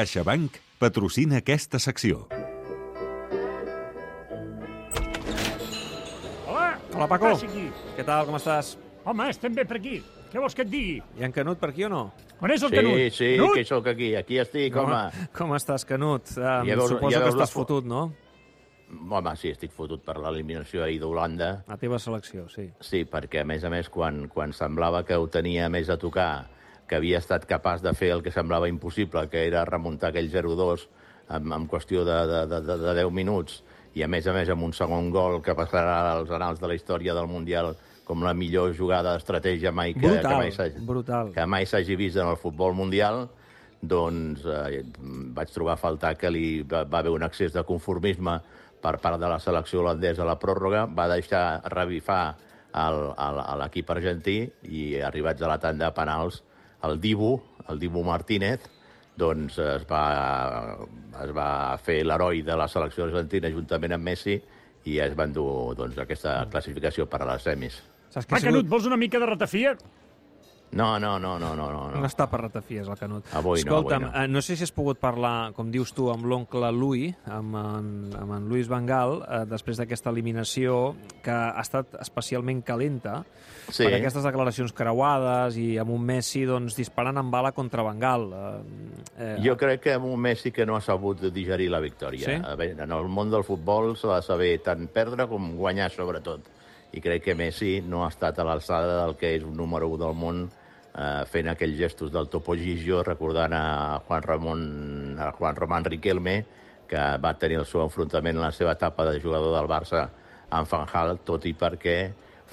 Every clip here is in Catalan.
CaixaBank patrocina aquesta secció. Hola! Hola, Paco. Passi aquí. Què tal, com estàs? Home, estem bé per aquí. Què vols que et digui? Hi ha en Canut per aquí o no? On és el Sí, Canut? sí, Canut? que sóc aquí. Aquí estic, home. Com estàs, Canut? Um, Ja veus- suposo ja que veus la estàs fo- fotut, no? Home, sí, estic fotut per l'eliminació ahir d'Holanda. La teva selecció, sí. Sí, perquè, a més a més, quan, quan semblava que ho tenia més a tocar, que havia estat capaç de fer el que semblava impossible, que era remuntar aquell 0-2 en, en qüestió de, de, de, de, de 10 minuts, i a més a més amb un segon gol que passarà als anals de la història del Mundial com la millor jugada d'estratègia mai que, Brutal, que mai s'hagi vist en el futbol mundial, doncs eh, vaig trobar a faltar que li va, va haver un excés de conformisme per part de la selecció holandesa a la pròrroga, va deixar revifar l'equip argentí i arribats a la tanda de penals, el Dibu, el Dibu Martínez, doncs es va, es va fer l'heroi de la selecció argentina juntament amb Messi i es van dur doncs, aquesta classificació per a les semis. Saps Va, ha Canut, vols una mica de ratafia? No, no, no, no, no, no. No no. està per ratafies, el Canut. Avui no, Escolta'm, avui no. eh, no sé si has pogut parlar, com dius tu, amb l'oncle Louis, amb en, amb en Luis Vangal, eh, després d'aquesta eliminació, que ha estat especialment calenta Sí. per aquestes declaracions creuades i amb un Messi doncs, disparant amb bala contra Vangal. Eh, eh, Jo crec que amb un Messi que no ha sabut digerir la victòria. Sí? A veure, en el món del futbol s'ha de saber tant perdre com guanyar, sobretot. I crec que Messi no ha estat a l'alçada del que és un número 1 del món eh, fent aquells gestos del Topo Gigio, recordant a Juan Ramon, a Juan Román Riquelme, que va tenir el seu enfrontament en la seva etapa de jugador del Barça amb Van Gaal, tot i perquè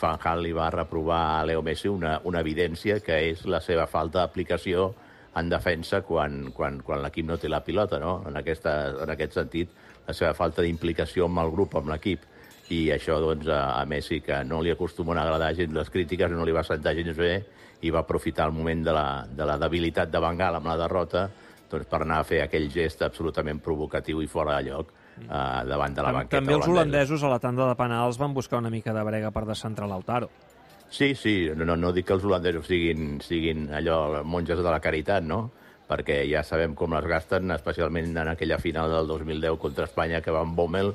Van Gaal li va reprovar a Leo Messi una, una evidència que és la seva falta d'aplicació en defensa quan, quan, quan l'equip no té la pilota, no? En, aquesta, en aquest sentit, la seva falta d'implicació amb el grup, amb l'equip. I això, doncs, a, a Messi, que no li acostumen a agradar gens les crítiques, no li va sentar gens bé, i va aprofitar el moment de la, de la debilitat de Bengal amb la derrota doncs, per anar a fer aquell gest absolutament provocatiu i fora de lloc eh, davant de la banqueta També els holandesos a la tanda de penals van buscar una mica de brega per descentrar l'Autaro. Sí, sí, no, no, no dic que els holandesos siguin, siguin allò, monges de la caritat, no? Perquè ja sabem com les gasten, especialment en aquella final del 2010 contra Espanya, que Van Bommel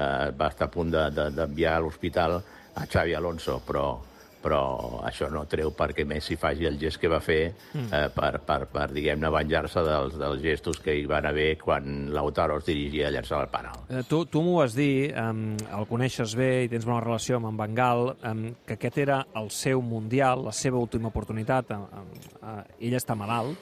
eh, va estar a punt de- de- d'enviar de, a l'hospital a Xavi Alonso, però, però això no treu perquè Messi faci el gest que va fer eh, per, per, per diguem-ne, venjar-se dels, dels gestos que hi van haver quan Lautaro es dirigia a llançar el penal. Eh, tu tu m'ho vas dir, um, el coneixes bé i tens bona relació amb en Bengal, um, que aquest era el seu mundial, la seva última oportunitat. Um, um, uh, ell està malalt,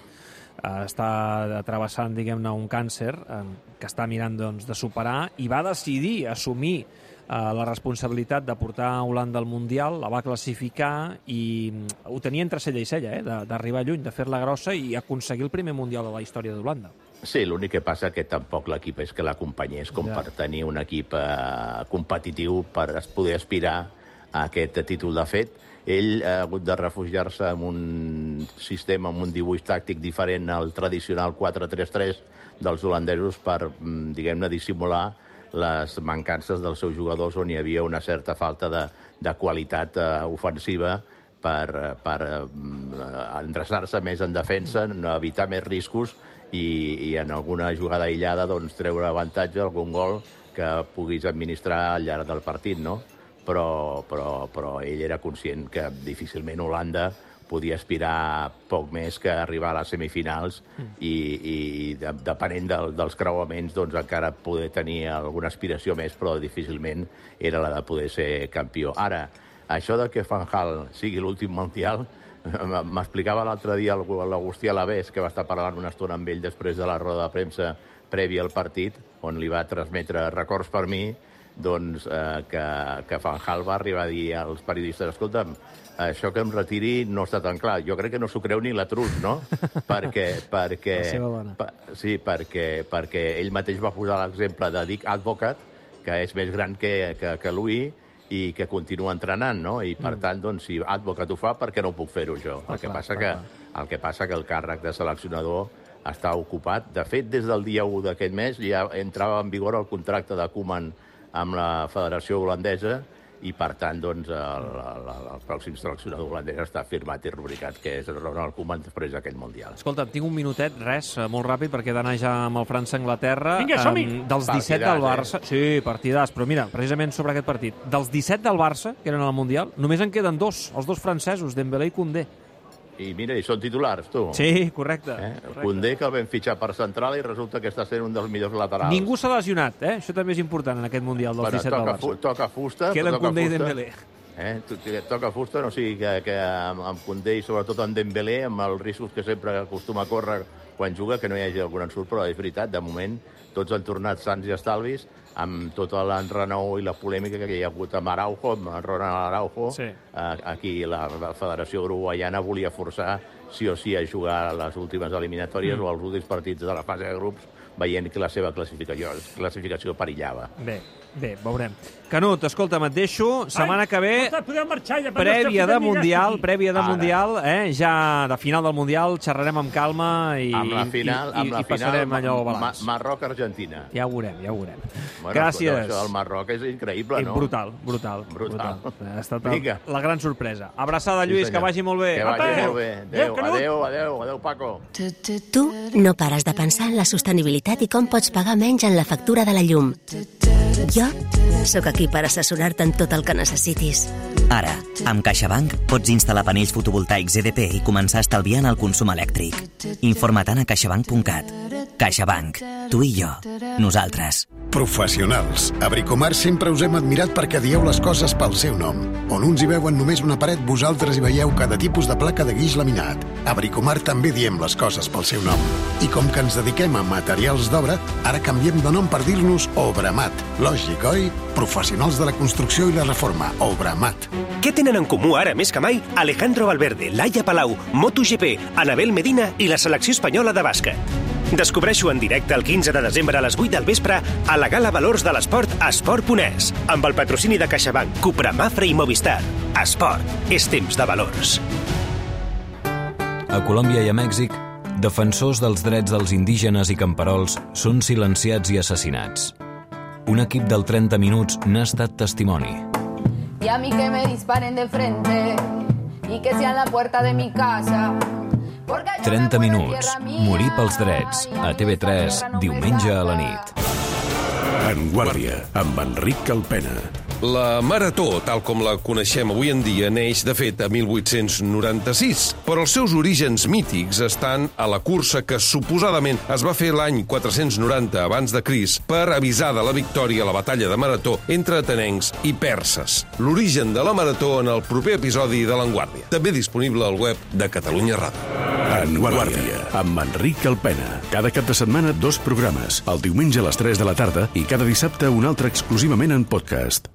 està travessant, diguem-ne, un càncer um, que està mirant doncs, de superar i va decidir assumir uh, la responsabilitat de portar Holanda al Mundial, la va classificar i mm, ho tenia entre cella i cella, eh, d'arribar lluny, de fer-la grossa i aconseguir el primer Mundial de la història d'Holanda. Sí, l'únic que passa que tampoc l'equip és que l'acompanyés com Ja. per tenir un equip eh, competitiu per poder aspirar a aquest títol. De fet, ell ha hagut de refugiar-se en un sistema, amb un dibuix tàctic diferent al tradicional 4-3-3 dels holandesos per, mm, diguem-ne, dissimular les mancances dels seus jugadors on hi havia una certa falta de, de qualitat eh, ofensiva per, per eh, endreçar-se més en defensa, evitar més riscos i, i en alguna jugada aïllada doncs, treure avantatge, algun gol que puguis administrar al llarg del partit, no? Però, però, però ell era conscient que difícilment Holanda podia aspirar poc més que arribar a les semifinals i, i de, depenent del, dels creuaments doncs encara poder tenir alguna aspiració més, però difícilment era la de poder ser campió. Ara, això de que Van Gaal sigui l'últim mundial, m'explicava l'altre dia l'Agustí Alavés, que va estar parlant una estona amb ell després de la roda de premsa prèvia al partit, on li va transmetre records per mi, doncs eh, que, que Van Gaal va arribar a dir als periodistes escolta'm, això que em retiri no està tan clar. Jo crec que no s'ho creu ni la Trus, no? perquè, perquè, pa, sí, perquè, perquè ell mateix va posar l'exemple de Dick Advocat, que és més gran que, que, que Louis, i que continua entrenant, no? I, per tant, doncs, si Advocat ho fa, per què no puc fer-ho jo? Ah, el, que clar, passa clar, que, el que passa que el càrrec de seleccionador està ocupat. De fet, des del dia 1 d'aquest mes ja entrava en vigor el contracte de Koeman amb la Federació Holandesa i per tant doncs, el, el, el pròxim seleccionador holandès està firmat i rubricat, que és Ronald Koeman després d'aquest Mundial. Escolta, tinc un minutet, res, eh, molt ràpid, perquè he d'anar ja amb el França-Anglaterra. Vinga, som-hi! Em, dels 17 del Partidàs, Barça... Sí, partidàs, però mira, precisament sobre aquest partit. Dels 17 del Barça, que eren al Mundial, només en queden dos, els dos francesos, Dembélé i Koundé. I mira, i són titulars, tu. Sí, correcte. Eh? correcte. Condé, que el vam fitxar per central i resulta que està sent un dels millors laterals. Ningú s'ha lesionat, eh? Això també és important en aquest Mundial dels Bueno, 17 del toca, Barça. fu toca fusta. Queden toca Koundé i. Dembélé. Eh? Toca fusta, no o sigui que, que amb, amb Condé i sobretot amb Dembélé, amb els riscos que sempre acostuma a córrer quan juga, que no hi hagi algun ensurt, però és veritat, de moment tots han tornat sants i estalvis, amb tot l'enrenou i la polèmica que hi ha hagut amb Araujo, amb Ronald Araujo. Sí. Eh, aquí la, la Federació Uruguaiana volia forçar sí o sí a jugar a les últimes eliminatòries mm. o als últims partits de la fase de grups, veient que la seva classificació, classificació perillava. Bé, bé, veurem. Canut, escolta'm, et deixo. Setmana que ve, marxar ja. prèvia de Mundial, prèvia de Ara. Mundial, eh? ja de final del Mundial, xerrarem amb calma i, amb la final, i, i, amb la i passarem final, allò Ma- balanç. Marroc-Argentina. Ja ho veurem, ja ho veurem. Bueno, Gràcies. Això del Marroc és increïble, no? Brutal, brutal. Brutal. Ha estat Vinga. la gran sorpresa. Abraçada, Sí, Lluís, senyor. que vagi molt bé. Que vagi Apa. molt bé. Adéu, Adéu, Canut. adéu, adéu, adéu, Paco. Tu no pares de pensar en la sostenibilitat i com pots pagar menys en la factura de la llum. Jo sóc aquí per assessorar-te en tot el que necessitis. Ara, amb CaixaBank pots instal·lar panells fotovoltaics EDP i començar a estalviar en el consum elèctric. Informa't-ne a caixabank.cat. CaixaBank. Tu i jo. Nosaltres. Professionals. A Bricomar sempre us hem admirat perquè dieu les coses pel seu nom. On uns hi veuen només una paret, vosaltres hi veieu cada tipus de placa de guix laminat. A Bricomar també diem les coses pel seu nom. I com que ens dediquem a materials d'obra, ara canviem de nom per dir-nos Obramat. Lògic, oi? Professionals de la construcció i la reforma. Obramat. Què tenen en comú ara més que mai Alejandro Valverde, Laia Palau, MotoGP, Anabel Medina i la selecció espanyola de bàsquet? Descobreixo en directe el 15 de desembre a les 8 del vespre a la Gala Valors de l'Esport a Esport.es, amb el patrocini de CaixaBank, Cupra, Mafra i Movistar. Esport. És temps de valors. A Colòmbia i a Mèxic, defensors dels drets dels indígenes i camperols són silenciats i assassinats. Un equip del 30 minuts n'ha estat testimoni. Y a mí que me disparen de frente y que sean la puerta de mi casa. Porque yo me 30 muero en minuts. Morir pels drets. A TV3, diumenge a la nit. En Guàrdia, amb Enric Calpena. La Marató, tal com la coneixem avui en dia, neix, de fet, a 1896, però els seus orígens mítics estan a la cursa que suposadament es va fer l'any 490 abans de Cris per avisar de la victòria a la batalla de Marató entre atenencs i perses. L'origen de la Marató en el proper episodi de l'Enguàrdia, també disponible al web de Catalunya Ràdio. Guàrdia, amb Enric Calpena. Cada cap de setmana, dos programes. El diumenge a les 3 de la tarda i cada dissabte un altre exclusivament en podcast.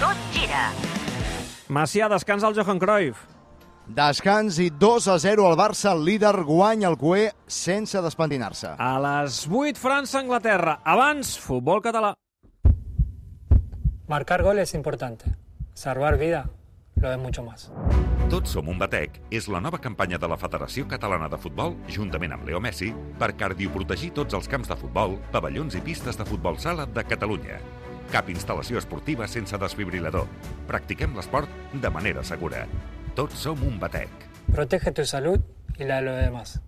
Tot gira. Macià, descansa el Johan Cruyff. Descans i 2 a 0 al Barça, el líder guanya el cué sense despentinar-se. A les 8, França-Anglaterra. Abans, futbol català. Marcar gol es importante. Salvar vida lo es mucho más. Tots som un batec és la nova campanya de la Federació Catalana de Futbol, juntament amb Leo Messi, per cardioprotegir tots els camps de futbol, pavellons i pistes de futbol sala de Catalunya. Cap instal·lació esportiva sense desfibrilador. Practiquem l'esport de manera segura. Tots som un batec. Protege tu salud y la de los demás.